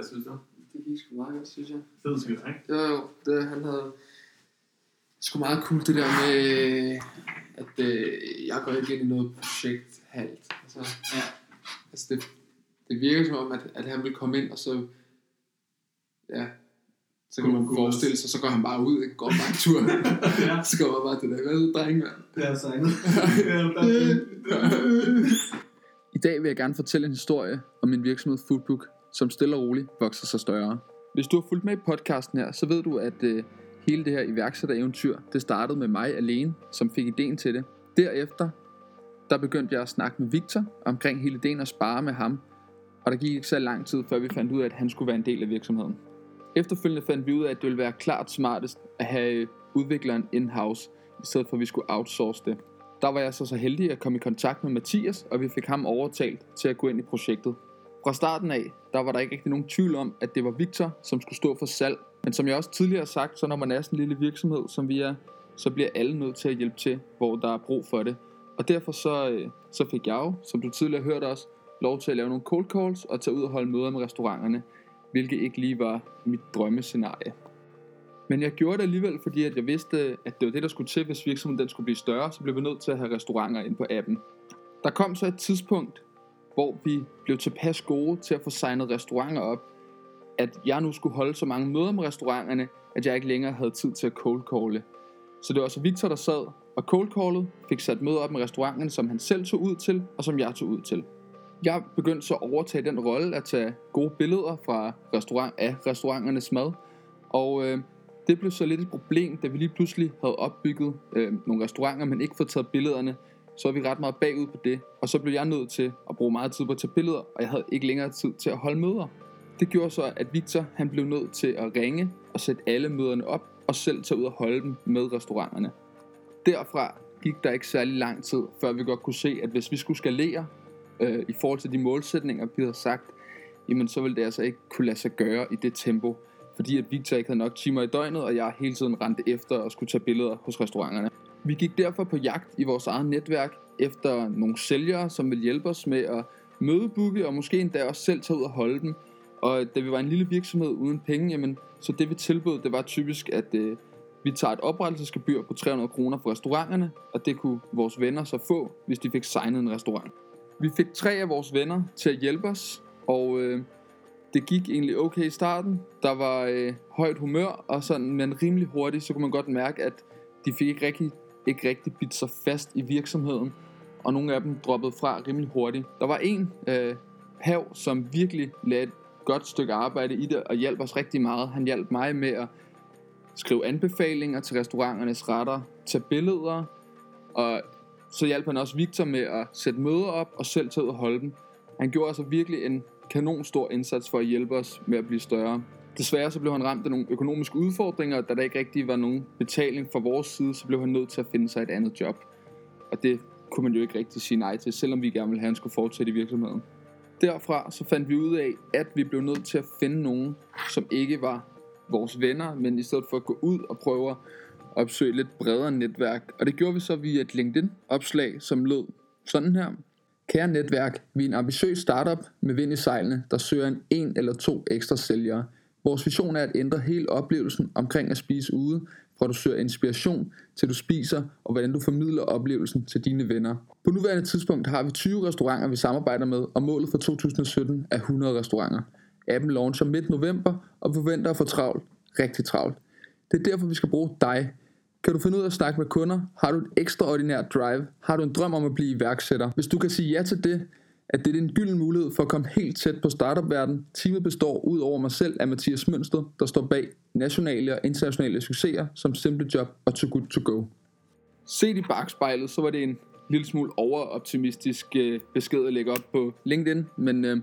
Hvad synes du? Det gik sgu meget godt, synes jeg. Fed skyld, ikke? Jo, jo, det, han havde sgu meget cool det der med, at øh, jeg går ikke ind i noget projekt halvt. Altså, Ja. altså det, det virker som om, at, at han vil komme ind, og så, ja, så kan man forestille sig, så går han bare ud, ikke? går bare en tur. Ja. så går man bare til det. Så, dreng, mand? Det er er I dag vil jeg gerne fortælle en historie om min virksomhed Foodbook, som stille og roligt vokser sig større. Hvis du har fulgt med i podcasten her, så ved du, at øh, hele det her iværksættereventyr, det startede med mig alene, som fik ideen til det. Derefter, der begyndte jeg at snakke med Victor omkring hele ideen og spare med ham, og der gik ikke så lang tid, før vi fandt ud af, at han skulle være en del af virksomheden. Efterfølgende fandt vi ud af, at det ville være klart smartest at have øh, udvikleren in-house, i stedet for at vi skulle outsource det. Der var jeg så så heldig at komme i kontakt med Mathias, og vi fik ham overtalt til at gå ind i projektet. Fra starten af, der var der ikke rigtig nogen tvivl om, at det var Victor, som skulle stå for salg. Men som jeg også tidligere har sagt, så når man er sådan en lille virksomhed, som vi er, så bliver alle nødt til at hjælpe til, hvor der er brug for det. Og derfor så, øh, så fik jeg jo, som du tidligere hørte også, lov til at lave nogle cold calls og tage ud og holde møder med restauranterne, hvilket ikke lige var mit drømmescenarie. Men jeg gjorde det alligevel, fordi at jeg vidste, at det var det, der skulle til, hvis virksomheden den skulle blive større, så blev vi nødt til at have restauranter ind på appen. Der kom så et tidspunkt, hvor vi blev tilpas gode til at få signet restauranter op, at jeg nu skulle holde så mange møder med restauranterne, at jeg ikke længere havde tid til at cold calle. Så det var så Victor, der sad og cold callede, fik sat møder op med restauranterne, som han selv tog ud til, og som jeg tog ud til. Jeg begyndte så at overtage den rolle at tage gode billeder fra restaurant af restauranternes mad, og øh, det blev så lidt et problem, da vi lige pludselig havde opbygget øh, nogle restauranter, men ikke fået taget billederne. Så var vi ret meget bagud på det. Og så blev jeg nødt til at bruge meget tid på at tage billeder, og jeg havde ikke længere tid til at holde møder. Det gjorde så, at Victor han blev nødt til at ringe og sætte alle møderne op, og selv tage ud og holde dem med restauranterne. Derfra gik der ikke særlig lang tid, før vi godt kunne se, at hvis vi skulle skalere øh, i forhold til de målsætninger, vi havde sagt, jamen så ville det altså ikke kunne lade sig gøre i det tempo, fordi at Victor ikke havde nok timer i døgnet, og jeg hele tiden rendte efter og skulle tage billeder hos restauranterne. Vi gik derfor på jagt i vores eget netværk efter nogle sælgere, som ville hjælpe os med at mødebooke og måske endda også selv tage ud og holde dem. Og øh, da vi var en lille virksomhed uden penge, jamen, så det vi tilbød, det var typisk, at øh, vi tager et oprettelsesgebyr på 300 kroner for restauranterne, og det kunne vores venner så få, hvis de fik signet en restaurant. Vi fik tre af vores venner til at hjælpe os, og øh, det gik egentlig okay i starten. Der var øh, højt humør, og sådan, men rimelig hurtigt, så kunne man godt mærke, at de fik ikke rigtig, ikke rigtig bidt sig fast i virksomheden, og nogle af dem droppede fra rimelig hurtigt. Der var en øh, hav, som virkelig lagde et godt stykke arbejde i det, og hjalp os rigtig meget. Han hjalp mig med at skrive anbefalinger til restauranternes retter, tage billeder, og så hjalp han også Victor med at sætte møder op og selv tage ud og holde dem. Han gjorde altså virkelig en kanon stor indsats for at hjælpe os med at blive større. Desværre så blev han ramt af nogle økonomiske udfordringer, og da der ikke rigtig var nogen betaling fra vores side, så blev han nødt til at finde sig et andet job. Og det kunne man jo ikke rigtig sige nej til, selvom vi gerne ville have, at han skulle fortsætte i virksomheden. Derfra så fandt vi ud af, at vi blev nødt til at finde nogen, som ikke var vores venner, men i stedet for at gå ud og prøve at opsøge lidt bredere netværk. Og det gjorde vi så via et LinkedIn-opslag, som lød sådan her. Kære netværk, vi er en ambitiøs startup med vind i sejlene, der søger en en eller to ekstra sælgere. Vores vision er at ændre hele oplevelsen omkring at spise ude, fra du søger inspiration til du spiser, og hvordan du formidler oplevelsen til dine venner. På nuværende tidspunkt har vi 20 restauranter, vi samarbejder med, og målet for 2017 er 100 restauranter. Appen launcher midt november, og vi forventer at få travlt, rigtig travlt. Det er derfor, vi skal bruge dig. Kan du finde ud af at snakke med kunder? Har du et ekstraordinært drive? Har du en drøm om at blive iværksætter? Hvis du kan sige ja til det, at det er en gylden mulighed for at komme helt tæt på startup-verden. Teamet består ud over mig selv af Mathias Mønsted, der står bag nationale og internationale succeser som Simple Job og Too Good To Go. Set i bagspejlet, så var det en lille smule overoptimistisk øh, besked at lægge op på LinkedIn, men øh,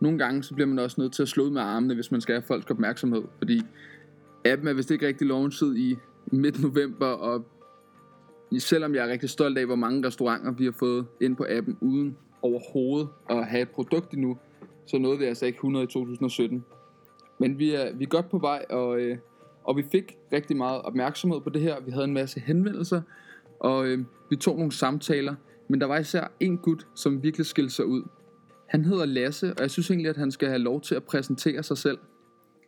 nogle gange så bliver man også nødt til at slå ud med armene, hvis man skal have folks opmærksomhed, fordi appen er vist ikke rigtig launchet i midt november, og selvom jeg er rigtig stolt af, hvor mange restauranter vi har fået ind på appen, uden overhovedet at have et produkt endnu, så nåede vi altså ikke 100 i 2017. Men vi er, vi er godt på vej, og, øh, og vi fik rigtig meget opmærksomhed på det her. Vi havde en masse henvendelser, og øh, vi tog nogle samtaler, men der var især en gut, som virkelig skilte sig ud. Han hedder Lasse, og jeg synes egentlig, at han skal have lov til at præsentere sig selv.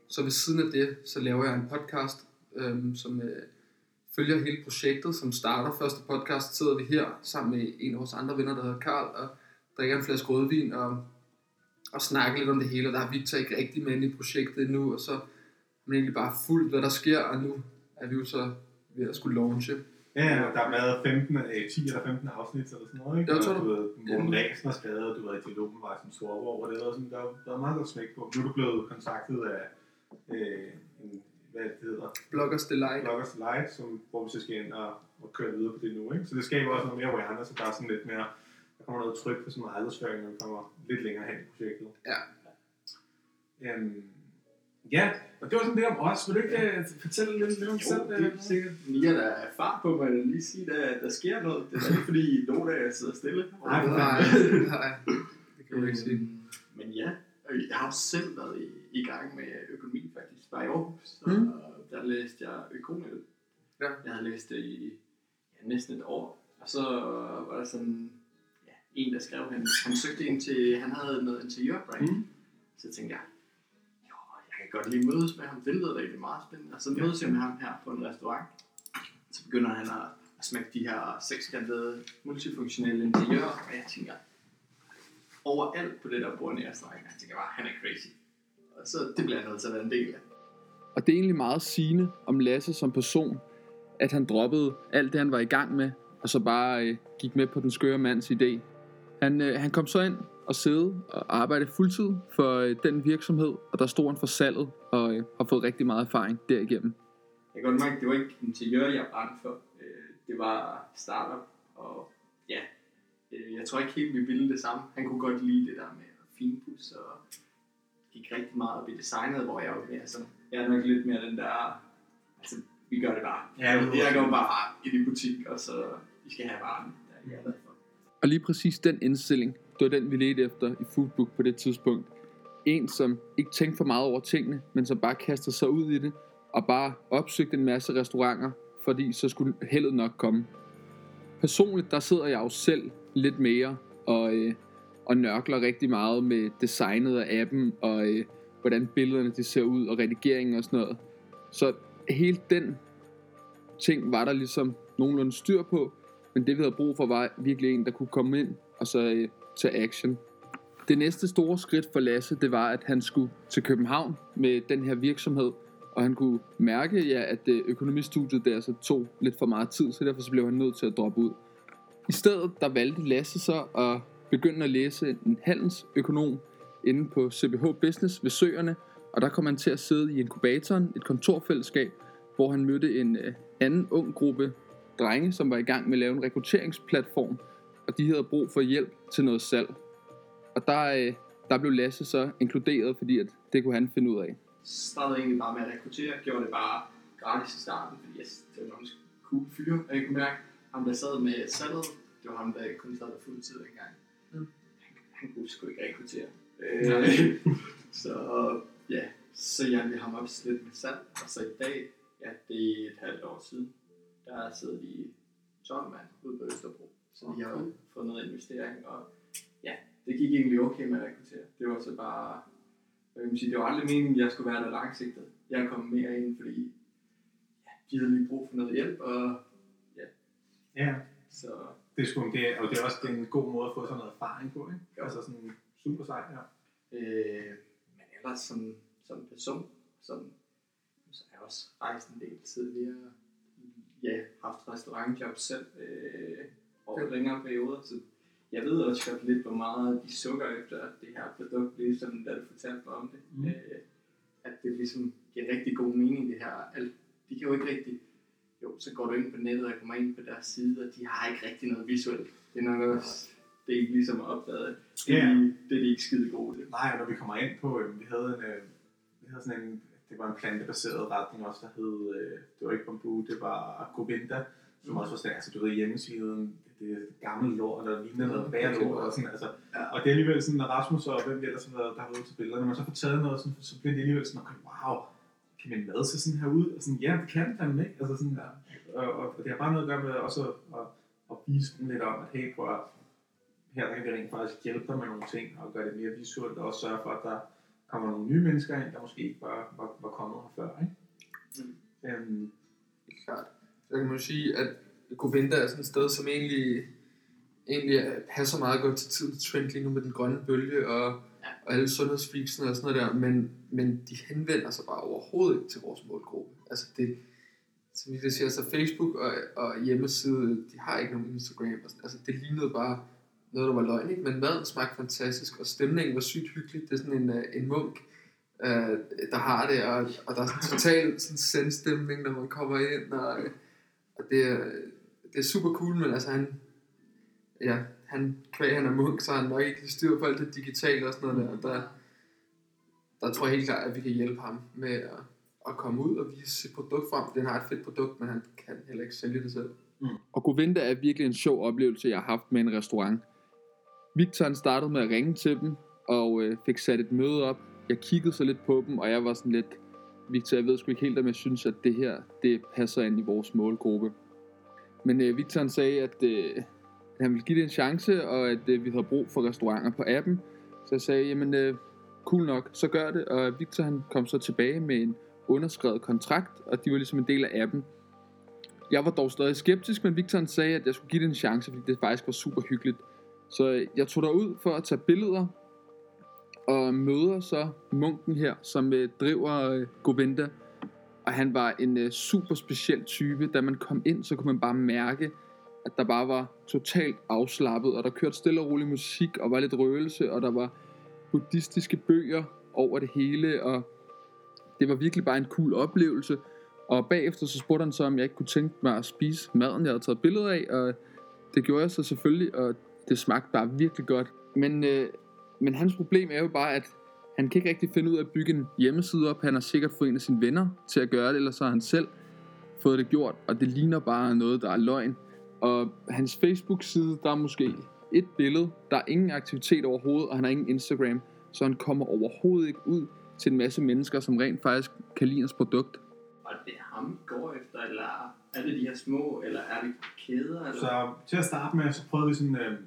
Så ved siden af det, så laver jeg en podcast, øh, som øh, følger hele projektet, som starter. Første podcast sidder vi her sammen med en af vores andre venner, der hedder Karl, og drikker en flaske rødvin og, og snakker lidt om det hele. Og der har Victor ikke rigtig med i projektet endnu, og så er man egentlig bare fuldt, hvad der sker, og nu er vi jo så ved at skulle launche. Ja, ja, der har været 15, øh, 10 eller 15 afsnit eller sådan noget, ikke? Det Og du. Du ved, Morten Ræsen har skrevet, du var i dialog med Martin Storborg, og det var sådan, der, der var meget godt smæk på. Nu er du blevet kontaktet af, øh, en, hvad det hedder, Bloggers Delight. Bloggers Delight, som, hvor vi så skal ind og, og køre videre på det nu, ikke? Så det skaber også noget mere awareness, så der er sådan lidt mere, der kommer noget tryk på sådan noget markedsføring, når vi kommer lidt længere hen i projektet. Ja. Øhm, ja, og det var sådan det om os. Vil du ikke øh, fortælle lidt lidt om Jo, selv? det er sikkert. I er der fart på, må jeg lige sige, at der sker noget. Det er ikke fordi, jer sidder stille. Nej, Nej, nej, det kan du ikke sige. Øhm, Men ja, jeg har også selv været i, i gang med økonomi faktisk, bare i Aarhus. Og Mm. der læste jeg økonomi. Ja. Jeg havde læst det i ja, næsten et år. Og så var der sådan ja, en, der skrev, han, han søgte ind til, han havde noget interiørbranch. Mm. Så tænkte jeg, jo, jeg kan godt lige mødes med ham, det lyder rigtig meget spændende. Og så mødes jeg med ham her på en restaurant. Så begynder han at, at smække de her sekskantede multifunktionelle interiører, og jeg tænker, overalt på det der bord i restauranten, jeg tænker bare, han er crazy. Og så det bliver jeg nødt til at være en del af. Og det er egentlig meget sigende om Lasse som person, at han droppede alt det, han var i gang med, og så bare øh, gik med på den skøre mands idé. Han, øh, han kom så ind og sidde og arbejde fuldtid for øh, den virksomhed, og der stod han for salget, og øh, har fået rigtig meget erfaring derigennem. Jeg kan godt mærke, at det var ikke interiør, jeg brændte for. Øh, Det var startup, og ja, øh, jeg tror ikke helt, vi ville det samme. Han kunne godt lide det der med finpus, og gik rigtig meget op i designet, hvor jeg var mere sådan, jeg er nok lidt mere den der, altså, vi gør det bare. Ja, jeg, går bare ind i butik, og så, I skal have varen. Der og lige præcis den indstilling, det var den, vi ledte efter i Foodbook på det tidspunkt. En, som ikke tænkte for meget over tingene, men som bare kastede sig ud i det, og bare opsøgte en masse restauranter, fordi så skulle heldet nok komme. Personligt, der sidder jeg jo selv lidt mere og, øh, og nørkler rigtig meget med designet af appen, og øh, hvordan billederne de ser ud, og redigeringen og sådan noget. Så hele den ting var der ligesom nogenlunde styr på, men det vi havde brug for var virkelig en, der kunne komme ind og så øh, tage action. Det næste store skridt for Lasse, det var, at han skulle til København med den her virksomhed, og han kunne mærke, ja, at øh, økonomistudiet der så tog lidt for meget tid, så derfor så blev han nødt til at droppe ud. I stedet, der valgte Lasse så at begynde at læse en handelsøkonom inde på CBH Business ved Søerne, og der kom han til at sidde i inkubatoren, et kontorfællesskab, hvor han mødte en øh, anden ung gruppe drenge, som var i gang med at lave en rekrutteringsplatform, og de havde brug for hjælp til noget salg. Og der, øh, der blev Lasse så inkluderet, fordi at det kunne han finde ud af. startede egentlig bare med at rekruttere, gjorde det bare gratis i starten, fordi jeg, det var nogle cool fyre, og jeg kunne mærke, ham der sad med salget, det var ham, der kun sad der fuld tid dengang. Mm. Han, han kunne sgu ikke rekruttere. Øh, så ja, så hjalp vi ham også lidt med salg, og så i dag, ja, det er et halvt år siden, der sidder de 12 mand ude på Østerbro. Så de har jo fået noget investering, og ja, det gik egentlig okay med at rekruttere. Det var så bare jeg kan sige, det var aldrig meningen, at jeg skulle være der langsigtet. Jeg kom mere ind, fordi ja, de havde lige brug for noget hjælp, og Ja, så det er sgu, det, og det er også det er en god måde at få sådan noget erfaring på, ikke? Jo. Altså sådan super sejt, ja. øh, men ellers som, som person, som, så har jeg også rejst en del tidligere. Ja, haft restaurantjob selv øh, over længere perioder, så jeg ved også godt lidt, hvor meget de sukker efter det her produkt, ligesom da du fortalte mig om det. Mm. Øh, at det ligesom giver rigtig god mening, det her. Alt, de kan jo ikke rigtig... Jo, så går du ind på nettet og kommer ind på deres side, og de har ikke rigtig noget visuelt. Det er nok også det, er ligesom er opdaget. Det, yeah. det er de ikke skide gode til. Nej, når vi kommer ind på, øh, vi havde en, øh, vi havde sådan en, det var en plantebaseret retning også, der hed, øh, det var ikke bambu, det var Govinda, som også var sådan, altså du ved hjemmesiden, det er gammel lort, eller lignende noget bærlort, og sådan, altså, Ja. og det er alligevel sådan, når Rasmus og hvem ellers har været, der har været ude til billederne, når man så får taget noget, sådan, så bliver det alligevel sådan, okay, wow, kan min mad se sådan her ud? Og sådan, ja, det kan fandme ikke. Altså sådan, og, og, og, det har bare noget at gøre med også at, at, at vise dem lidt om, at hey, prøv at, her der kan vi rent faktisk hjælpe dig med nogle ting og gøre det mere visuelt og også sørge for, at der kommer nogle nye mennesker ind, der måske ikke var, var, var kommet her før. Ikke? Mm. Øhm, Klart. Så kan man jo sige, at Govinda er sådan et sted, som egentlig, egentlig er- passer meget godt til tidens trend lige nu med den grønne bølge og, Ja. og alle sundhedsfreaksene og sådan noget der, men, men de henvender sig bare overhovedet ikke til vores målgruppe. Altså det, som vi det siger, altså Facebook og, og hjemmeside, de har ikke nogen Instagram. og sådan. Altså det lignede bare noget, der var løgn, ikke? men maden smagte fantastisk, og stemningen var sygt hyggelig. Det er sådan en, øh, en munk, øh, der har det, og, og der er sådan total sådan sendstemning, når man kommer ind, og, øh, og det, er, det er super cool, men altså han, ja, han, kvæg han er munk, så han nok ikke styr på alt det digitale og sådan noget der, og der, der tror jeg helt klart, at vi kan hjælpe ham med at, at komme ud og vise sit produkt frem. Den har et fedt produkt, men han kan heller ikke sælge det selv. Mm. Og Govinda er virkelig en sjov oplevelse, jeg har haft med en restaurant. Victor han startede med at ringe til dem, og øh, fik sat et møde op. Jeg kiggede så lidt på dem, og jeg var sådan lidt, Victor, jeg ved sgu ikke helt, om jeg synes, at det her, det passer ind i vores målgruppe. Men øh, Victor han sagde, at, øh, at han ville give det en chance, og at øh, vi havde brug for restauranter på appen. Så jeg sagde, jamen øh, cool nok, så gør det. Og Victor han kom så tilbage med en underskrevet kontrakt, og de var ligesom en del af appen. Jeg var dog stadig skeptisk, men Victor han sagde, at jeg skulle give det en chance, fordi det faktisk var super hyggeligt. Så øh, jeg tog derud for at tage billeder, og møder så munken her, som øh, driver øh, Govinda. Og han var en øh, super speciel type. Da man kom ind, så kunne man bare mærke, at der bare var totalt afslappet, og der kørte stille og rolig musik, og var lidt røgelse, og der var buddhistiske bøger over det hele, og det var virkelig bare en cool oplevelse. Og bagefter så spurgte han så, om jeg ikke kunne tænke mig at spise maden, jeg havde taget billeder af, og det gjorde jeg så selvfølgelig, og det smagte bare virkelig godt. Men, øh, men hans problem er jo bare, at han kan ikke rigtig finde ud af at bygge en hjemmeside op. Han har sikkert fået en af sine venner til at gøre det, eller så har han selv fået det gjort, og det ligner bare noget, der er løgn. Og hans Facebook-side, der er måske et billede, der er ingen aktivitet overhovedet, og han har ingen Instagram, så han kommer overhovedet ikke ud til en masse mennesker, som rent faktisk kan lide hans produkt. Og det er ham, går efter, eller er det de her små, eller er det kæder? Eller? Så til at starte med, så prøvede vi sådan, øh,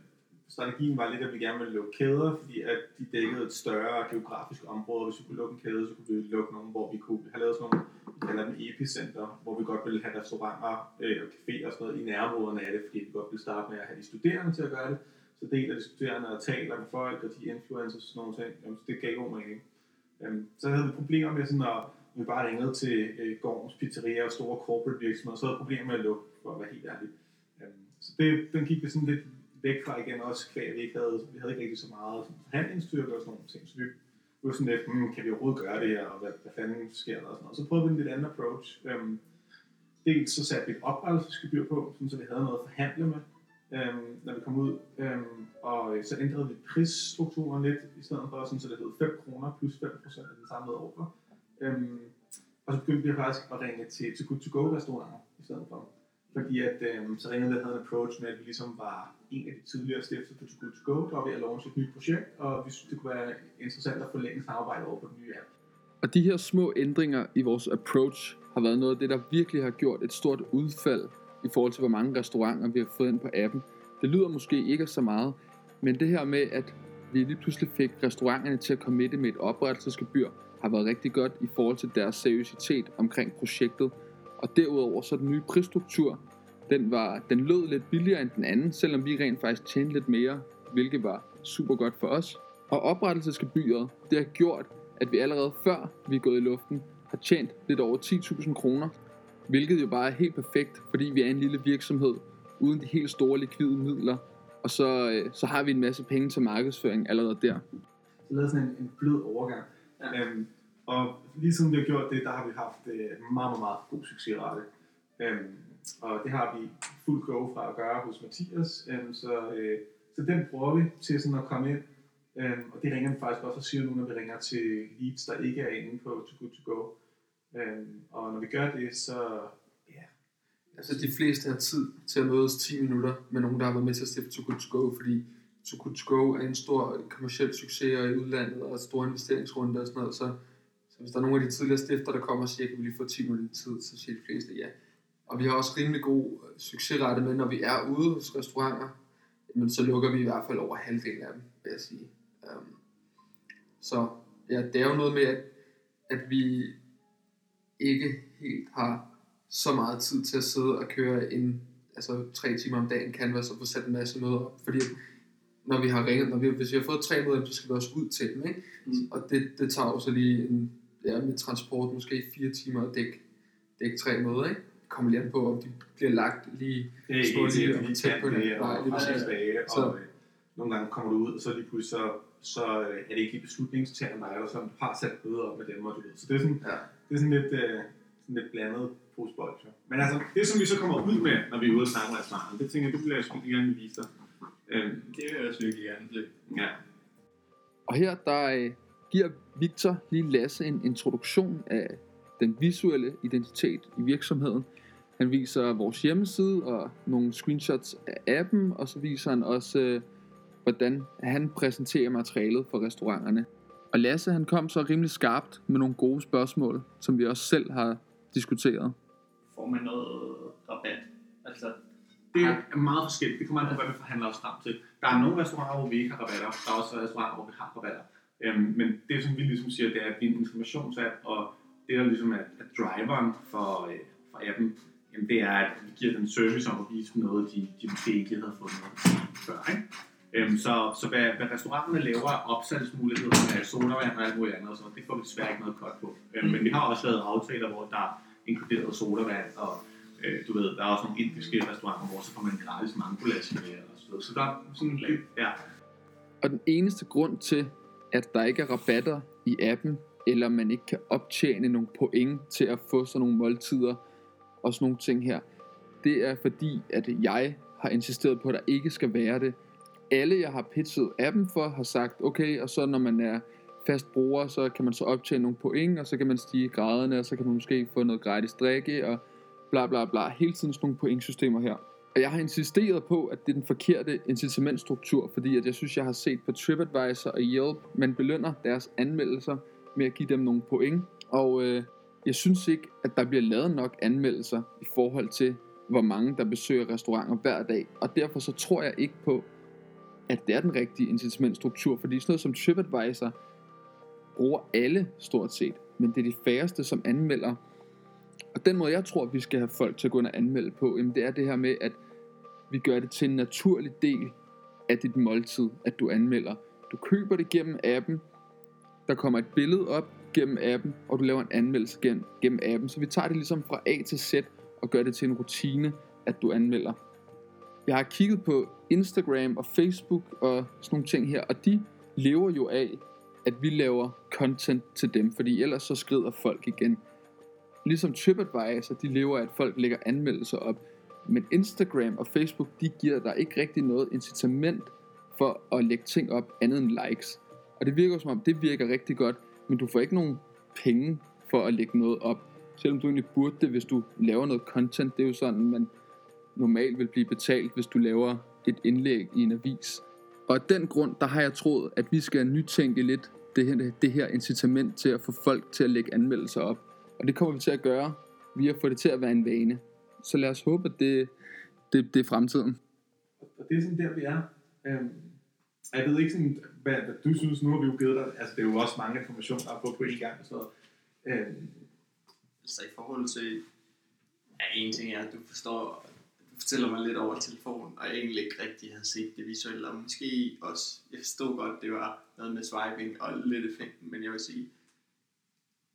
strategien var lidt, at vi gerne ville lukke kæder, fordi at de dækkede et større geografisk område. Hvis vi kunne lukke en kæde, så kunne vi lukke nogle, hvor vi kunne have lavet sådan nogle, vi kalder dem epicenter, hvor vi godt ville have restauranter øh, og caféer og sådan noget i nærområderne af det, fordi vi godt ville starte med at have de studerende til at gøre det. Så deler de studerende og taler med folk, og de influencers og sådan nogle ting. Jamen, det gav god mening. Øhm, så havde vi problemer med sådan at vi bare ringede til øh, gårdens Pizzeria og store corporate virksomheder, så havde vi problemer med at lukke, for at være helt ærlig. Øhm, så det, den gik vi sådan lidt væk fra igen også, kvæg, vi ikke havde, vi havde ikke rigtig så meget forhandlingsstyrke og sådan nogle ting, så vi var sådan lidt, hmm, kan vi overhovedet gøre det her, og hvad, hvad fanden sker der og sådan noget. Så prøvede vi en lidt anden approach. Øhm, dels så satte vi et oprettelsesgebyr på, sådan, så vi havde noget at forhandle med, øhm, når vi kom ud. Øhm, og så ændrede vi prisstrukturen lidt, i stedet for sådan, så det hed 5 kroner plus 5 procent af den samlede ordre. Øhm, og så begyndte vi faktisk at ringe til, til Good To Go restauranter i stedet for. Fordi at øhm, så ringede vi havde en approach med, at vi ligesom var en af de tidligere stifter på Good To Go, der var ved at launche et nyt projekt, og vi synes, det kunne være interessant at forlænge samarbejdet over på den nye app. Og de her små ændringer i vores approach har været noget af det, der virkelig har gjort et stort udfald i forhold til, hvor mange restauranter vi har fået ind på appen. Det lyder måske ikke så meget, men det her med, at vi lige pludselig fik restauranterne til at komme med det med et oprettelsesgebyr, har været rigtig godt i forhold til deres seriøsitet omkring projektet. Og derudover så den nye prisstruktur, den, var, den lød lidt billigere end den anden, selvom vi rent faktisk tjente lidt mere, hvilket var super godt for os. Og oprettelsesgebyret, det har gjort, at vi allerede før vi er gået i luften, har tjent lidt over 10.000 kroner, hvilket jo bare er helt perfekt, fordi vi er en lille virksomhed uden de helt store likvide midler, og så, øh, så har vi en masse penge til markedsføring allerede der. Så lavede sådan en, en blød overgang. Ja. Øhm, og lige vi har gjort det, der har vi haft øh, meget, meget, meget god succesrate. Øhm, og det har vi fuld go fra at gøre hos Mathias. Øhm, så, øh, så den bruger vi til sådan at komme ind. Øhm, og det ringer vi faktisk også og siger nu, når vi ringer til leads, der ikke er inde på Too Good To Go. Øhm, og når vi gør det, så ja, Altså de fleste har tid til at mødes 10 minutter med nogen, der har været med til at stifte Too Good To Go, fordi To Good To Go er en stor kommersiel succes og i udlandet og store investeringsrunde og sådan noget, så, så hvis der er nogle af de tidligere stifter, der kommer og siger, kan vi lige få 10 minutter tid, så siger de fleste ja. Og vi har også rimelig god øh, succesrate med, når vi er ude hos restauranter, men så lukker vi i hvert fald over halvdelen af dem, vil jeg sige. Um, så ja, det er jo noget med, at, at vi ikke helt har så meget tid til at sidde og køre en altså tre timer om dagen canvas og få sat en masse noget op, fordi når vi har ringet, når vi, hvis vi har fået tre møder, så skal vi også ud til dem, ikke? Mm. Og det, det tager jo så lige en, ja, med transport måske fire timer at dække, dække tre møder, ikke? Kommer an på, om de bliver lagt lige Det er små lige lige og tæt på det, hinanden. og frem og præcis. tilbage, Så- og øh, nogle gange kommer du ud, og så lige pludselig, så, så øh, er det ikke lige beslutningstagerne, der er der, som har sat bøder op med dem, og du ved. Så det er sådan, Ja. det er sådan lidt, øh, sådan lidt blandet posbold. Så. Men altså, det som vi så kommer ud med, når vi er ude og snakke med restauranten, det tænker jeg, det bliver jeg sgu gerne vise dig. Øhm, Det vil jeg også virkelig gerne se. ja. Og her der øh, giver Victor lige Lasse en introduktion af den visuelle identitet i virksomheden. Han viser vores hjemmeside og nogle screenshots af appen, og så viser han også, øh, hvordan han præsenterer materialet for restauranterne. Og Lasse han kom så rimelig skarpt med nogle gode spørgsmål, som vi også selv har diskuteret. Får man noget rabat? Altså, Det er meget forskelligt. Det kommer an på, hvad vi forhandler os frem til. Der er nogle restauranter, hvor vi ikke har rabatter. Der er også restauranter, hvor vi har rabatter. Øhm, men det, som vi ligesom siger, det er, at vi er en informationsapp, og det, der ligesom er, er driveren for, øh, for appen, jamen, det er, at vi giver den service om at vise dem noget, de, de måske ikke havde fået noget før. Ikke? Øhm, så så hvad, hvad restauranterne laver af opsalgsmuligheder med sodavand og alt muligt andet, og sådan, noget, det får vi desværre ikke noget godt på. Øhm, men vi har også lavet aftaler, hvor der er inkluderet sodavand og Øh, du ved, der er også nogle indiske restauranter, hvor så får man gratis mangolash med og sådan noget. Så der er sådan lidt, ja. Og den eneste grund til, at der ikke er rabatter i appen, eller man ikke kan optjene nogle point til at få sådan nogle måltider og sådan nogle ting her, det er fordi, at jeg har insisteret på, at der ikke skal være det. Alle, jeg har pitchet appen for, har sagt, okay, og så når man er fast bruger, så kan man så optjene nogle point, og så kan man stige graderne, og så kan man måske få noget gratis drikke, og bla bla bla. Hele tiden sådan nogle pointsystemer her. Og jeg har insisteret på, at det er den forkerte incitamentstruktur, fordi at jeg synes, jeg har set på TripAdvisor og Yelp, man belønner deres anmeldelser med at give dem nogle point. Og øh, jeg synes ikke, at der bliver lavet nok anmeldelser i forhold til, hvor mange der besøger restauranter hver dag. Og derfor så tror jeg ikke på, at det er den rigtige incitamentstruktur, fordi sådan noget som TripAdvisor bruger alle stort set, men det er de færreste, som anmelder. Og den måde, jeg tror, vi skal have folk til at gå ind og anmelde på, jamen det er det her med, at vi gør det til en naturlig del af dit måltid, at du anmelder. Du køber det gennem appen, der kommer et billede op gennem appen, og du laver en anmeldelse gennem, gennem appen. Så vi tager det ligesom fra A til Z og gør det til en rutine, at du anmelder. Jeg har kigget på Instagram og Facebook og sådan nogle ting her, og de lever jo af, at vi laver content til dem, fordi ellers så skrider folk igen. Ligesom TripAdvisor, de lever af, at folk lægger anmeldelser op. Men Instagram og Facebook, de giver dig ikke rigtig noget incitament for at lægge ting op andet end likes. Og det virker som om, det virker rigtig godt, men du får ikke nogen penge for at lægge noget op. Selvom du egentlig burde det, hvis du laver noget content. Det er jo sådan, man normalt vil blive betalt, hvis du laver et indlæg i en avis. Og af den grund, der har jeg troet, at vi skal nytænke lidt det her, det her incitament til at få folk til at lægge anmeldelser op. Og det kommer vi til at gøre via at få det til at være en vane. Så lad os håbe, at det, det, det er fremtiden. Og det er sådan der, vi er. Øhm, jeg ved ikke sådan, hvad, hvad du synes, nu har vi jo givet dig, altså det er jo også mange informationer at få på en gang og øh. Så altså, i forhold til, ja, en ting er, at du forstår, du fortæller mig lidt over telefonen, og jeg egentlig ikke rigtig har set det visuelle, og måske også, jeg forstod godt, det var noget med swiping og lidt effekten, men jeg vil sige,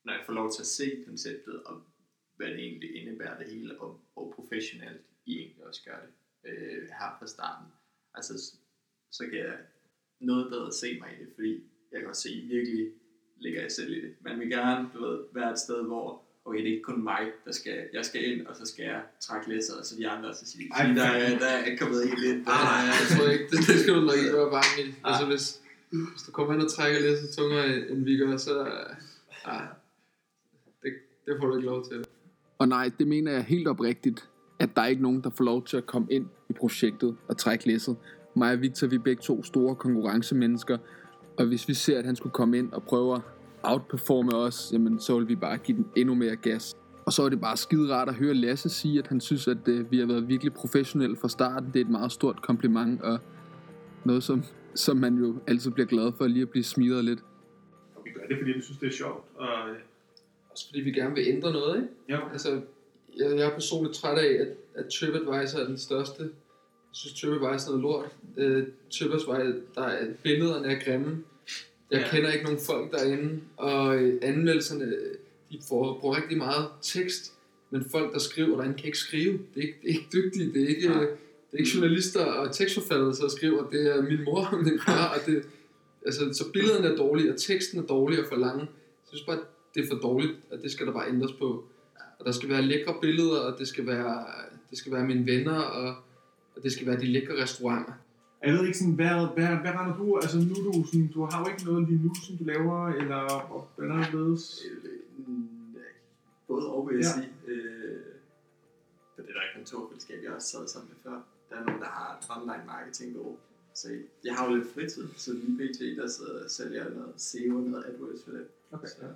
når jeg får lov til at se konceptet, og hvad det egentlig indebærer det hele, og, og professionelt I egentlig også gør det øh, her fra starten, altså så kan jeg noget bedre se mig i det, fordi jeg kan også se, at I virkelig ligger jeg selv i det. Man vil gerne, du ved, være et sted, hvor okay, det er ikke kun mig, der skal, jeg skal ind, og så skal jeg trække læsser, og så de andre, så siger, Ej, der, er- der er kommet helt ind. Der, Nej, jeg tror ikke, det, det skal du nok ikke være bange i. Altså hvis, hvis du kommer hen og trækker lidt så tungere end vi gør, så ja, det, det får du ikke lov til. Og nej, det mener jeg helt oprigtigt, at der er ikke nogen, der får lov til at komme ind i projektet og trække læsset. Mig og Victor, vi er begge to store konkurrencemennesker, og hvis vi ser, at han skulle komme ind og prøve at outperforme os, jamen så vil vi bare give den endnu mere gas. Og så er det bare skide rart at høre Lasse sige, at han synes, at øh, vi har været virkelig professionelle fra starten. Det er et meget stort kompliment, og noget, som, som man jo altid bliver glad for lige at blive smidt lidt. Og vi gør det, fordi vi synes, det er sjovt. Og, Også fordi vi gerne vil ændre noget, ikke? ja, Altså, jeg, jeg er personligt træt af, at, at TripAdvisor er den største. Synes, TripAdvisor er noget lort. Uh, TripAdvisor, der er billederne er grimme. Jeg Ja. ja. kender ikke nogen folk derinde, og øh, anmeldelserne, de får, bruger rigtig meget tekst, men folk, der skriver derinde, kan ikke skrive. Det er ikke, det er ikke dygtige, det er ikke, Nej. det er ikke journalister og tekstforfattere, der skriver, det er min mor og min far, og det, altså, så billederne er dårlige, og teksten er dårlig og for lang. Jeg synes bare, det er for dårligt, at det skal der bare ændres på. Og der skal være lækre billeder, og det skal være, det skal være mine venner, og, og det skal være de lækre restauranter. Jeg ved ikke sådan, hvad, hvad, hvad render du? Altså nu er du sådan, du har jo ikke noget lige nu, som du laver, eller hvordan er det Både og vil jeg Ja. sige. Øh, på det der kontorfællesskab, jeg også sad sammen med før, der er nogen, der har et online marketingbureau. Så jeg har jo lidt fritid, så lige pt. der sidder og sælger noget SEO og noget AdWords for det. Okay, Så, ja.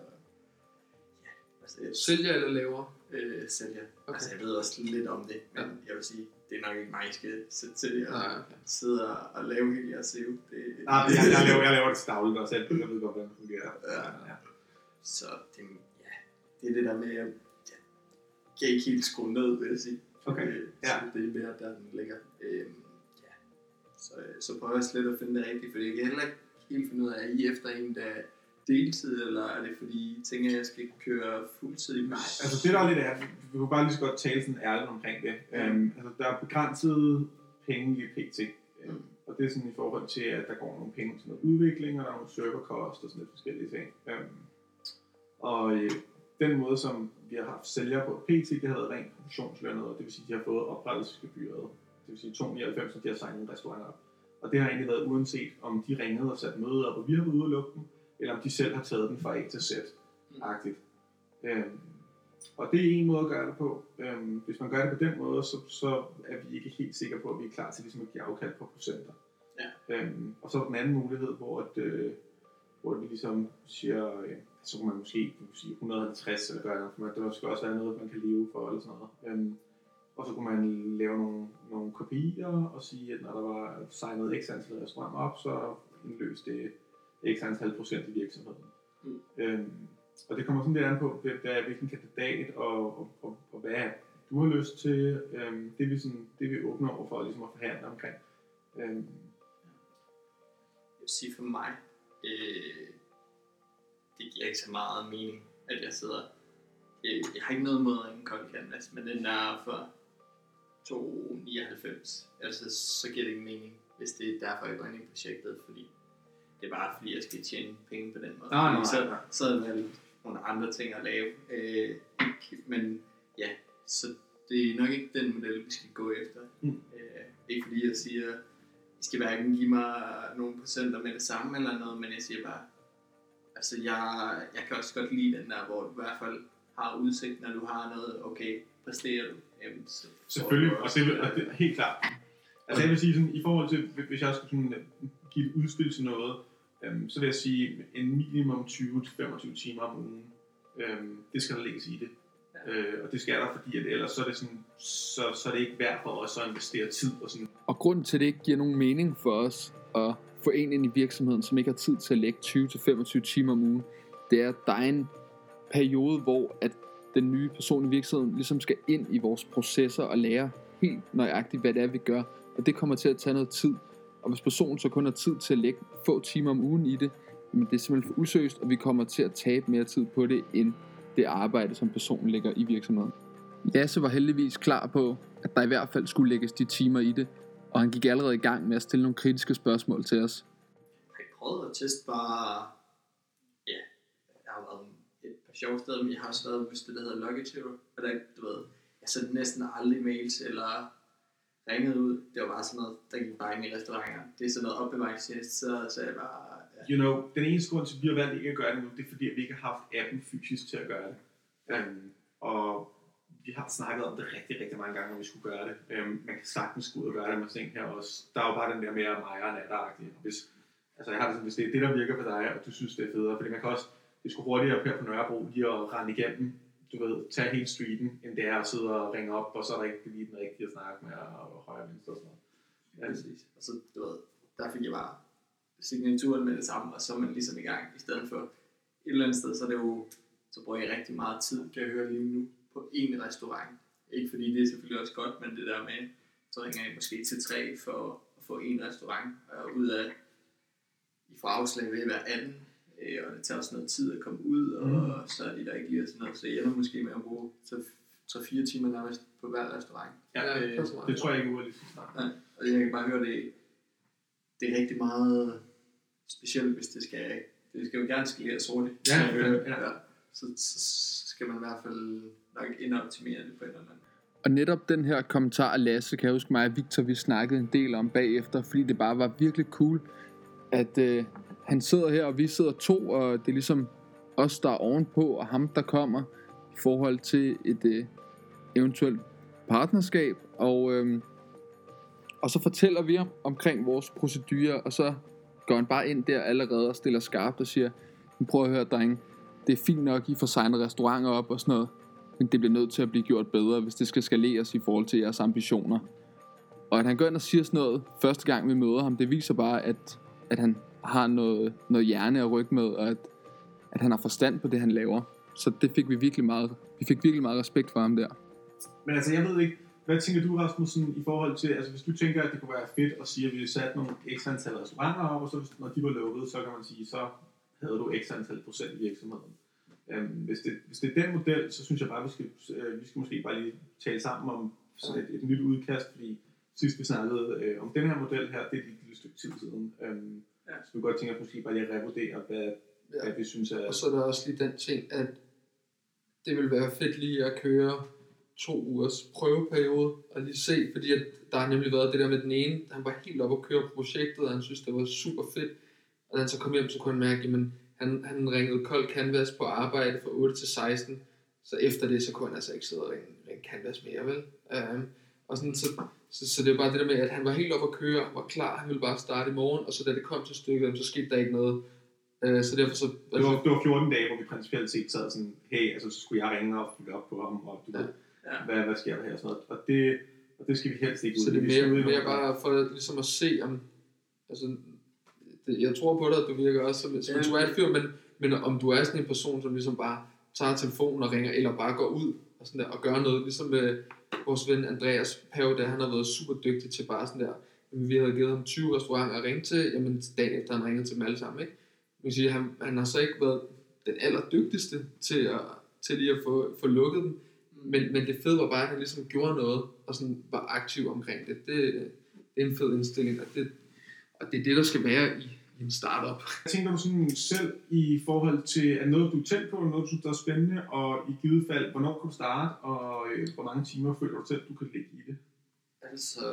altså jeg Sælger eller laver? øh, sælger. Okay. Altså jeg ved også lidt om det, men Ja. jeg vil sige, det er nok ikke mig, I skal sætte til og okay. sidde og, og lave hele jeres SEO. Det, Nej, jeg, jeg, laver, jeg laver det til dagligt også, jeg ved godt, hvordan det fungerer. Ja. ja. Så det, ja, det er det der med, at jeg kan ikke helt skrue ned, vil jeg sige. Okay, Øh, ja. Så det er mere, der den ligger. Øhm, ja. Så, så prøver jeg slet at finde det rigtige, for jeg kan heller ikke helt finde ud af, er I efter en, der er deltid, eller er det fordi, I tænker, at jeg skal køre fuldtid Nej, altså det der er lidt er, vi kunne bare lige så godt tale sådan ærligt omkring det. Øhm, altså der er begrænset penge i PT. Øhm, og det er sådan i forhold til, at der går nogle penge til noget udvikling, og der er nogle serverkost og sådan lidt forskellige ting. Øhm, og øh, den måde, som vi har haft sælgere på PT, det har været rent promotionslønnet, og det vil sige, at de har fået oprettelsesgebyret. Det vil sige 2,99, så de har signet en restaurant op. Og det har egentlig været uanset, om de ringede og satte møde op, og vi har været ude og lukke dem, eller om de selv har taget den fra A til Z-agtigt. Øhm, og det er en måde at gøre det på. Øhm, hvis man gør det på den måde, så, så er vi ikke helt sikre på, at vi er klar til ligesom at give afkald på procenter. Ja. Øhm, og så er den anden mulighed, hvor, at, øh, hvor vi ligesom siger, øh, så kan man måske kan sige 150 eller gøre noget, der skal også være noget, man kan leve for eller sådan noget. Øhm, og så kunne man lave nogle, nogle kopier og sige, at når der var signet x antal restauranter op, så indløs det x antal procent i virksomheden. Mm. Øhm, og det kommer sådan lidt an på, er, hvilken kandidat og, og, og, og hvad du har lyst til. Øhm, det, vi sådan, det vi åbne over for ligesom at forhandle omkring. Øhm, Jeg vil sige for mig, øh, det giver ikke så meget mening, at jeg sidder. Øh, jeg har ikke noget mod en kold canvas, men den er for 2,99. Altså, så giver det ikke mening, hvis det er derfor, jeg går ind i projektet, fordi det er bare fordi, jeg skal tjene penge på den måde. Nej, nej, så, der vel nogle andre ting at lave. Øh, men ja, så det er nok ikke den model, vi skal gå efter. Mm. Øh, ikke fordi jeg siger, I skal hverken give mig nogle procenter med det samme eller noget, men jeg siger bare, altså jeg, jeg kan også godt lide den der, hvor du i hvert fald har udsigt, når du har noget, okay, præsterer du, jamen, så Selvfølgelig, og vil- og det er helt klart. Altså jeg vil sige sådan, i forhold til, hvis jeg skulle sådan give et udspil til noget, øhm, så vil jeg sige en minimum 20-25 timer om ugen. Øhm, det skal der lægges i det. Ja. Øh, og det skal der, fordi at ellers så er det sådan, så, så er det ikke værd for os at investere tid og sådan. Og grunden til, at det ikke giver nogen mening for os at få en ind i virksomheden, som ikke har tid til at lægge 20-25 timer om ugen, det er, at der er en periode, hvor at den nye person i virksomheden ligesom skal ind i vores processer og lære helt nøjagtigt, hvad det er, vi gør. Og det kommer til at tage noget tid. Og hvis personen så kun har tid til at lægge få timer om ugen i det, jamen det er simpelthen for usøst, og vi kommer til at tabe mere tid på det, end det arbejde, som personen lægger i virksomheden. Lasse var heldigvis klar på, at der i hvert fald skulle lægges de timer i det, og han gik allerede i gang med at stille nogle kritiske spørgsmål til os. har jeg prøvet at teste bare, ja, jeg har været et par sjove steder, men jeg har også været på det, der hedder Logitech, og der, du ved, jeg sendte næsten aldrig mails eller ringede ud. Det var bare sådan noget, der gik bare ind i restauranter. Det er sådan noget opbevaringstjeneste, så, så jeg bare, ja. You know, den eneste grund til, at vi har valgt ikke at gøre det nu, det er fordi, at vi ikke har haft appen fysisk til at gøre det. Um, og vi har snakket om det rigtig, rigtig mange gange, om vi skulle gøre det. Um, man kan sagtens gå ud og gøre det med ting her også. Der er jo bare den der mere mig og natteragtige. Hvis, altså jeg har det sådan, hvis det er det, der virker for dig, og du synes, det er federe, fordi man kan også, det skulle hurtigere her på Nørrebro lige at rende igennem, du ved, tage hele streeten, end det er at sidde og ringe op, og så er der ikke lige den rigtige at snakke med, og højre og venstre og sådan noget. Ja, præcis. Og så, du ved, der fik jeg bare signaturen med det samme, og så er man ligesom i gang, i stedet for et eller andet sted, så er det jo, så bruger jeg rigtig meget tid, kan jeg høre lige nu, på en restaurant. Ikke fordi det er selvfølgelig også godt, men det der med, så ringer jeg måske til tre for at få en restaurant, og ud af, I fra afslag vil jeg være anden, øh, og det tager også noget tid at komme ud, og Mm. så er de der ikke lige og sådan noget, så jeg ender måske med at bruge 3-4 timer nærmest på hver restaurant. Ja, øh, det tror Det tror jeg ikke er urealistisk. Nej, og jeg kan bare høre, det, det er rigtig meget specielt, hvis det skal, det skal jo gerne skaleres hurtigt. Ja, høre. ja, ja. Så, så skal man i hvert fald nok indoptimere det på en eller anden Og netop den her kommentar af Lasse, kan jeg huske mig og Victor, vi snakkede en del om bagefter, fordi det bare var virkelig cool, at øh, han sidder her, og vi sidder to, og det er ligesom os, der er ovenpå, og ham, der kommer i forhold til et øh, eventuelt partnerskab. Og, øh, og så fortæller vi om, omkring vores procedurer, og så går han bare ind der allerede og stiller skarpt og siger, prøv at høre, drenge, det er fint nok, I får signet restauranter op og sådan noget, men det bliver nødt til at blive gjort bedre, hvis det skal skaleres i forhold til jeres ambitioner. Og at han går ind og siger sådan noget første gang vi møder ham, det viser bare, at, at han har noget, noget hjerne at rykke med, og at, at han har forstand på det, han laver. Så det fik vi virkelig meget, vi fik virkelig meget respekt for ham der. Men altså, jeg ved ikke, hvad tænker du, Rasmussen, i forhold til, altså hvis du tænker, at det kunne være fedt at sige, at vi satte nogle ekstra antal restauranter op, og så hvis, når de var lukket, så kan man sige, så havde du ekstra antal procent i virksomheden. Øhm, hvis, det, hvis det er den model, så synes jeg bare, at vi skal, øh, vi skal måske bare lige tale sammen om sådan et, et nyt udkast, fordi sidst vi snakkede øh, om den her model her, det er et lille stykke tid siden. Øhm, Ja. Så vi godt tænker at måske bare lige at revurdere, hvad, Ja. hvad vi synes er... Og så er der også lige den ting, at det vil være fedt lige at køre to ugers prøveperiode og lige se, fordi at der har nemlig været det der med den ene, han var helt oppe at køre projektet, og han synes, det var super fedt. Og da han så kom hjem, så kunne han mærke, at han, han ringede kold canvas på arbejde fra 8 til 16, så efter det, så kunne han altså ikke sidde og ringe, ringe canvas mere, vel? Um, og sådan, så, så, så, det er bare det der med, at han var helt oppe at køre, var klar, han ville bare starte i morgen, og så da det kom til stykket, så skete der ikke noget. Uh, så derfor så... Det var, det var 14 dage, hvor vi principielt set sad sådan, hey, altså så skulle jeg ringe og følge op på ham, og du Ja. ved, hvad, hvad sker der her og sådan noget. Og det, og det skal vi helst ikke ud Så det er mere, mere bare for ligesom at se om, altså, det, jeg tror på dig, at du virker også som, som en Ja. svær fyr, men, men om du er sådan en person, som ligesom bare tager telefonen og ringer, eller bare går ud og, sådan der, og gør noget, ligesom med vores ven Andreas Pave, der han har været super dygtig til bare sådan der, vi havde givet ham 20 restauranter at ringe til, jamen dagen efter han ringede til dem alle sammen, ikke? Man sige, han, han har så ikke været den allerdygtigste til, at, til lige at få, få lukket dem, men, men det fede var bare, at han ligesom gjorde noget, og sådan var aktiv omkring det. Det, det er en fed indstilling, og det, og det er det, der skal være i en startup. Hvad tænker du sådan selv i forhold til, er noget, du er tændt på, noget, du synes, der er spændende, og i givet fald, hvornår kan du starte, og øh, hvor mange timer føler du selv, du kan lægge i det? Altså,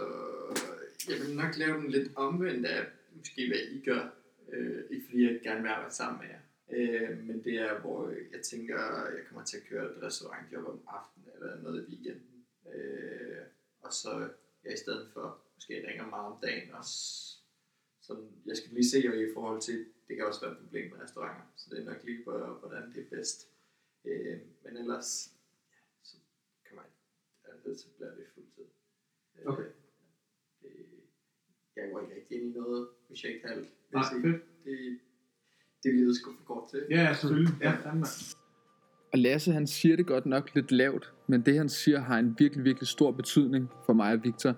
jeg vil nok lave den lidt omvendt af, måske hvad I gør. Øh, ikke fordi jeg gerne vil arbejde sammen med jer. Øh, men det er, hvor jeg tænker, jeg kommer til at køre et restaurantjob om aftenen eller noget i weekenden. Øh, og så jeg i stedet for, måske ringer meget om dagen også. Sådan, jeg skal lige se, i forhold til, det kan også være et problem med restauranter, så det er nok lige på, hvordan det er bedst. Øh, men ellers, ja, så kan man, altså, så bliver det fuldtid. Øh, Okay. det, jeg går ikke rigtig ind i noget projekthal. vil Nej, fedt. Det, det lyder sgu for kort til. Ja, ja, selvfølgelig. Ja, fandme. Og Lasse, han siger det godt nok lidt lavt, men det han siger har en virkelig, virkelig stor betydning for mig og Victor.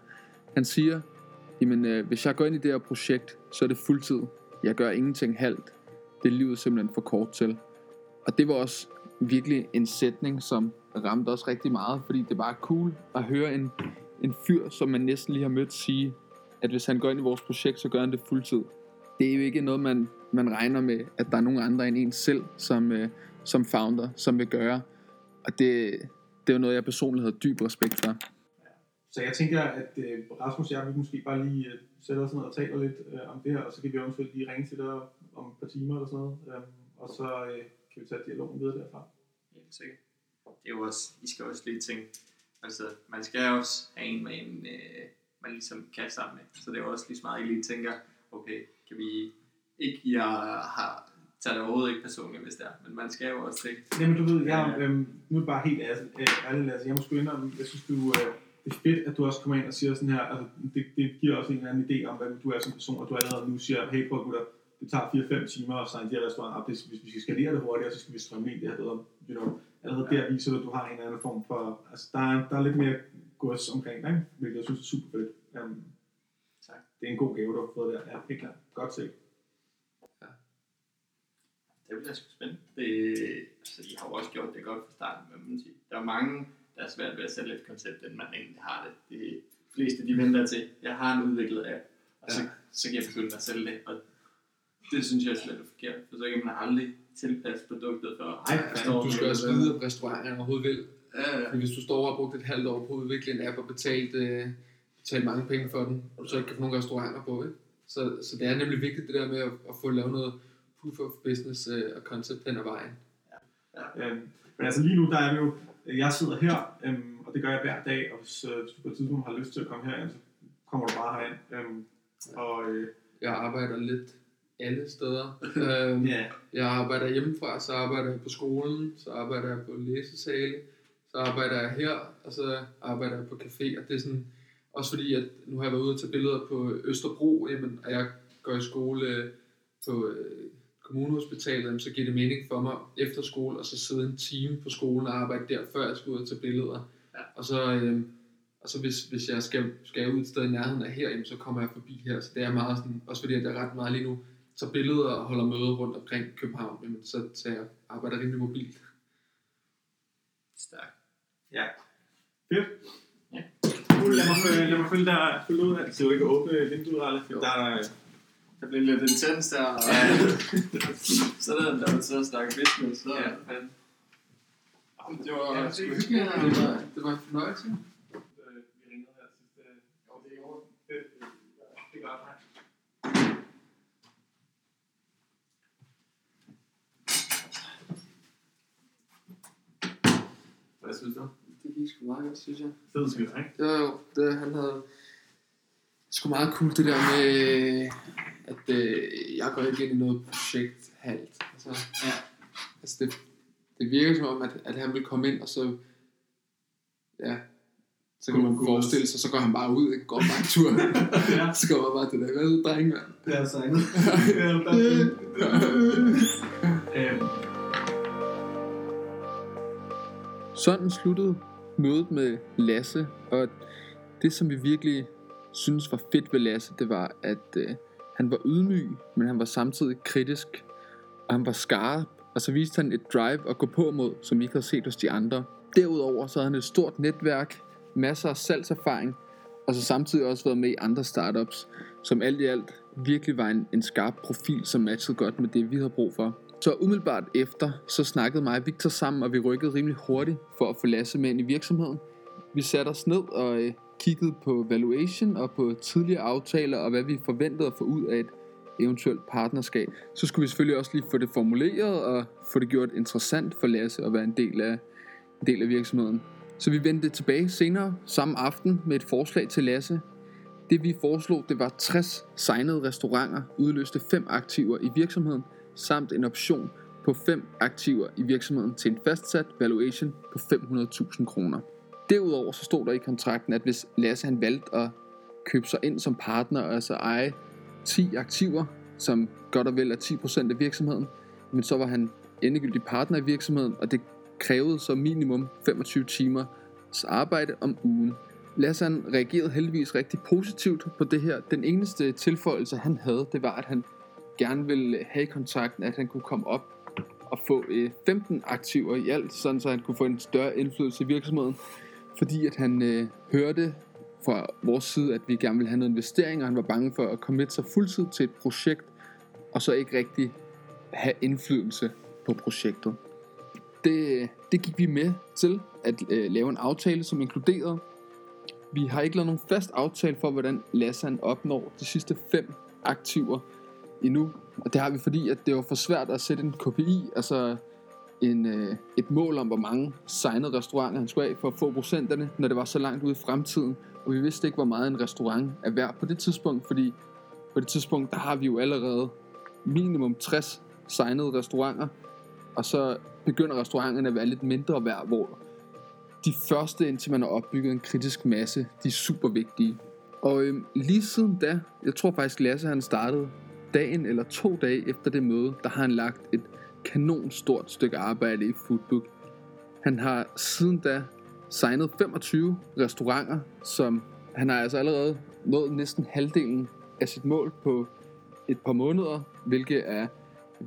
Han siger, jamen øh, hvis jeg går ind i det her projekt, så er det fuldtid. Jeg gør ingenting halvt. Det er livet simpelthen for kort til. Og det var også virkelig en sætning, som ramte os rigtig meget, fordi det var cool at høre en, en fyr, som man næsten lige har mødt sige, at hvis han går ind i vores projekt, så gør han det fuldtid. Det er jo ikke noget, man, man regner med, at der er nogen andre end en selv, som, øh, som founder, som vil gøre. Og det, det er jo noget, jeg personligt havde dyb respekt for. Så jeg tænker, at øh, Rasmus og jeg, vi måske bare lige øh, sætter os ned og taler lidt øh, om det her, og så kan vi eventuelt lige ringe til dig om et par timer eller sådan noget, øh, og så øh, kan vi tage dialogen videre derfra. Helt sikkert. Det er jo også, I skal også lige tænke, altså man skal også have en med en, øh, man ligesom kan sammen med. Så det er jo også lige så meget, at I lige tænker, okay, kan vi ikke, jeg har, tager det overhovedet ikke personligt, hvis det er, men man skal jo også tænke, Jamen du ved, jeg, øh, nu er bare helt ærligt, ærligt Lasse, jeg må sgu indrømme, jeg synes du, øh, det er fedt, at du også kommer ind og siger sådan her, altså det, det giver også en eller anden idé om, hvad du er som person, og du allerede nu siger, hey prøv gutter, det tager 4-5 timer at signe de her restauranter op, hvis, vi skal skalere det hurtigere, så skal vi strømme ind det her bedre, you know. Allerede der viser du, at du har en eller anden form for, altså der er, der er lidt mere gods omkring dig, hvilket jeg synes er super fedt. Um, Tak. Det er en god gave, du har fået der. Ja, helt klart. Godt set. Det bliver sgu spændende. Det, altså, I har jo også gjort det godt fra starten, men man sige. Der er mange, der er svært ved at sælge et koncept, end man egentlig har det. De fleste, de venter til, jeg har en udviklet app, og så, Ja. så kan jeg begynde at sælge det. Og det synes jeg er slet forkert, for så kan man aldrig tilpasse produktet for. Ej, Du skal også vide, om restauranterne overhovedet vil. Ja, ja. Hvis du står og har brugt et halvt år på at udvikle en app og betalt, øh, betalt mange penge for den, og så ikke kan få nogle restauranter på, ikke? Så, så det er nemlig vigtigt det der med at, at få lavet noget proof of business øh, og concept den ad vejen. Øhm, men altså lige nu, der er vi jo, jeg sidder her, øhm, og det gør jeg hver dag, og hvis, øh, hvis du på et tidspunkt har lyst til at komme herind, så kommer du bare herind. Øhm, og øh, Jeg arbejder lidt alle steder. øhm, ja, Jeg arbejder hjemmefra, så arbejder jeg på skolen, så arbejder jeg på læsesale, så arbejder jeg her, og så arbejder jeg på café. Og det er sådan, også fordi, at nu har jeg været ude og tage billeder på Østerbro, jamen, og jeg går i skole øh, på øh, kommunehospitalet, så giver det mening for mig efter skole, og så sidde en time på skolen og arbejde der, før jeg skal ud og tage billeder. Ja. Og så, øh, og så hvis, hvis jeg skal, skal ud et sted i nærheden af her, jamen, så kommer jeg forbi her. Så det er meget sådan, også fordi jeg er ret meget lige nu, så billeder og holder møder rundt omkring København, jamen, så, så jeg arbejder rimelig mobilt. Stærkt. ja. Fedt. Ja. Cool, lad mig, lad mig følge dig følge ud af det. Så du ikke åbne vinduet, Ralle. Jo. Der er, Der blev lidt intens der. Og sådan der, der så at snakke business. Så, Ja. men, det var Ja, sgu det hyggeligt. Det var, det var en fornøjelse. vi ringede her sidste... Jo, det er i orden. Fedt. Det er godt, hej. Hvad synes du? Det gik sgu meget godt, synes jeg. Fed skyld, ikke? Jo, jo, det, han havde sgu meget cool det der med, at øh, jeg går ikke ind i noget projekt halvt. Altså, Ja. altså det, det virker som om, at, at han vil komme ind, og så, ja, så kan man forestille sig, så går han bare ud, ikke? går bare en tur. Ja. så går man bare til det, hvad er det, drenge, mand? Det er der. Øhm, Sådan sluttede mødet med Lasse, og det som vi virkelig synes var fedt ved Lasse, det var, at øh, han var ydmyg, men han var samtidig kritisk, og han var skarp, og så viste han et drive at gå på mod, som vi ikke havde set hos de andre. Derudover så havde han et stort netværk, masser af salgserfaring, og så samtidig også været med i andre startups, som alt i alt virkelig var en, en skarp profil, som matchede godt med det, vi havde brug for. Så umiddelbart efter, så snakkede mig og Victor sammen, og vi rykkede rimelig hurtigt for at få Lasse med ind i virksomheden. Vi satte os ned og øh, kigget på valuation og på tidligere aftaler, og hvad vi forventede at få ud af et eventuelt partnerskab. Så skulle vi selvfølgelig også lige få det formuleret og få det gjort interessant for Lasse at være en del af, en del af virksomheden. Så vi vendte tilbage senere samme aften med et forslag til Lasse. Det vi foreslog, det var 60 signede restauranter, udløste fem aktiver i virksomheden, samt en option på fem aktiver i virksomheden til en fastsat valuation på 500.000 kroner. Derudover så stod der i kontrakten, at hvis Lasse han valgte at købe sig ind som partner, altså eje 10 aktiver, som godt og vel er 10% af virksomheden, men så var han endegyldig partner i virksomheden, og det krævede så minimum 25 timer arbejde om ugen. Lasse han reagerede heldigvis rigtig positivt på det her. Den eneste tilføjelse han havde, det var at han gerne ville have i kontrakten, at han kunne komme op og få øh, 15 aktiver i alt, sådan så han kunne få en større indflydelse i virksomheden. Fordi at han øh, hørte fra vores side, at vi gerne ville have noget investering, og han var bange for at komme sig fuldtid til et projekt, og så ikke rigtig have indflydelse på projektet. Det, det gik vi med til at øh, lave en aftale, som inkluderede. Vi har ikke lavet nogen fast aftale for, hvordan Lasse han opnår de sidste fem aktiver endnu. Og det har vi fordi, at det var for svært at sætte en KPI, altså en, øh, et mål om, hvor mange signede restauranter han skulle af for at få procenterne, når det var så langt ude i fremtiden. Og vi vidste ikke, hvor meget en restaurant er værd på det tidspunkt, fordi på det tidspunkt, der har vi jo allerede minimum 60 signede restauranter, og så begynder restauranterne at være lidt mindre værd, hvor de første, indtil man har opbygget en kritisk masse, de er super vigtige. Og øhm, lige siden da, jeg tror faktisk Lasse han startede dagen eller to dage efter det møde, der har han lagt et kanon stort stykke arbejde i Foodbook. Han har siden da signet 25 restauranter, som han har altså allerede nået næsten halvdelen af sit mål på et par måneder, hvilket er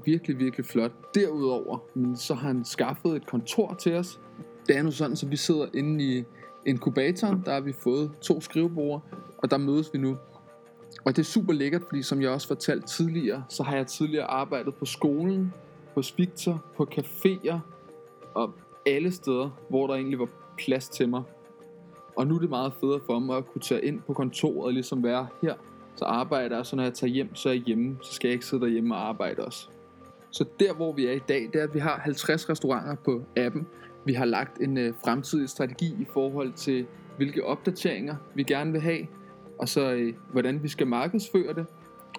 virkelig, virkelig flot. Derudover, men så har han skaffet et kontor til os. Det er nu sådan, så vi sidder inde i inkubatoren, der har vi fået to skrivebord, og der mødes vi nu. Og det er super lækkert, fordi som jeg også fortalte tidligere, så har jeg tidligere arbejdet på skolen, på Victor, på caféer og alle steder, hvor der egentlig var plads til mig. Og nu er det meget federe for mig at kunne tage ind på kontoret og ligesom være her. Så arbejder jeg, så når jeg tager hjem, så er jeg hjemme. Så skal jeg ikke sidde derhjemme og arbejde også. Så der hvor vi er i dag, det er at vi har 50 restauranter på appen. Vi har lagt en øh, fremtidig strategi i forhold til hvilke opdateringer vi gerne vil have. Og så øh, hvordan vi skal markedsføre det.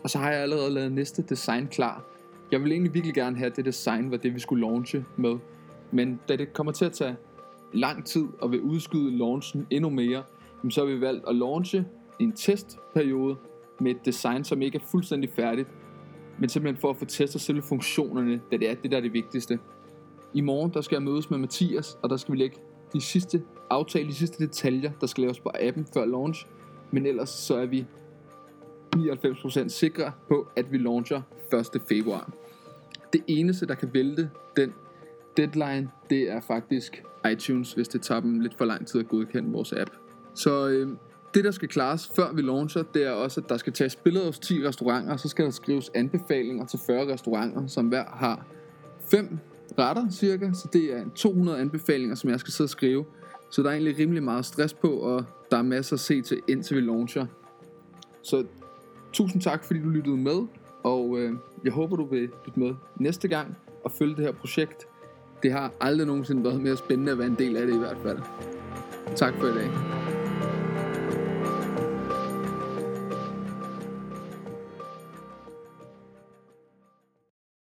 Og så har jeg allerede lavet næste design klar. Jeg vil egentlig virkelig gerne have, at det design var det vi skulle launche med. Men da det kommer til at tage lang tid og vil udskyde launchen endnu mere, så har vi valgt at launche en testperiode med et design, som ikke er fuldstændig færdigt, men simpelthen for at få testet selve funktionerne, da det er det, der er det vigtigste. I morgen, der skal jeg mødes med Mathias, og der skal vi lægge de sidste aftale, de sidste detaljer, der skal laves på appen før launch. Men ellers så er vi 99% sikre på, at vi launcher 1. februar. Det eneste, der kan vælte den deadline, det er faktisk iTunes, hvis det tager dem lidt for lang tid at godkende vores app. Så øh, det, der skal klares før vi launcher, det er også, at der skal tages billeder hos 10 restauranter, og så skal der skrives anbefalinger til 40 restauranter, som hver har 5 retter cirka, så det er 200 anbefalinger, som jeg skal sidde og skrive. Så der er egentlig rimelig meget stress på, og der er masser at se til, indtil vi launcher. Så tusind tak, fordi du lyttede med, og øh, jeg håber, du vil lytte med næste gang og følge det her projekt. Det har aldrig nogensinde været mere spændende at være en del af det i hvert fald. Tak for i dag.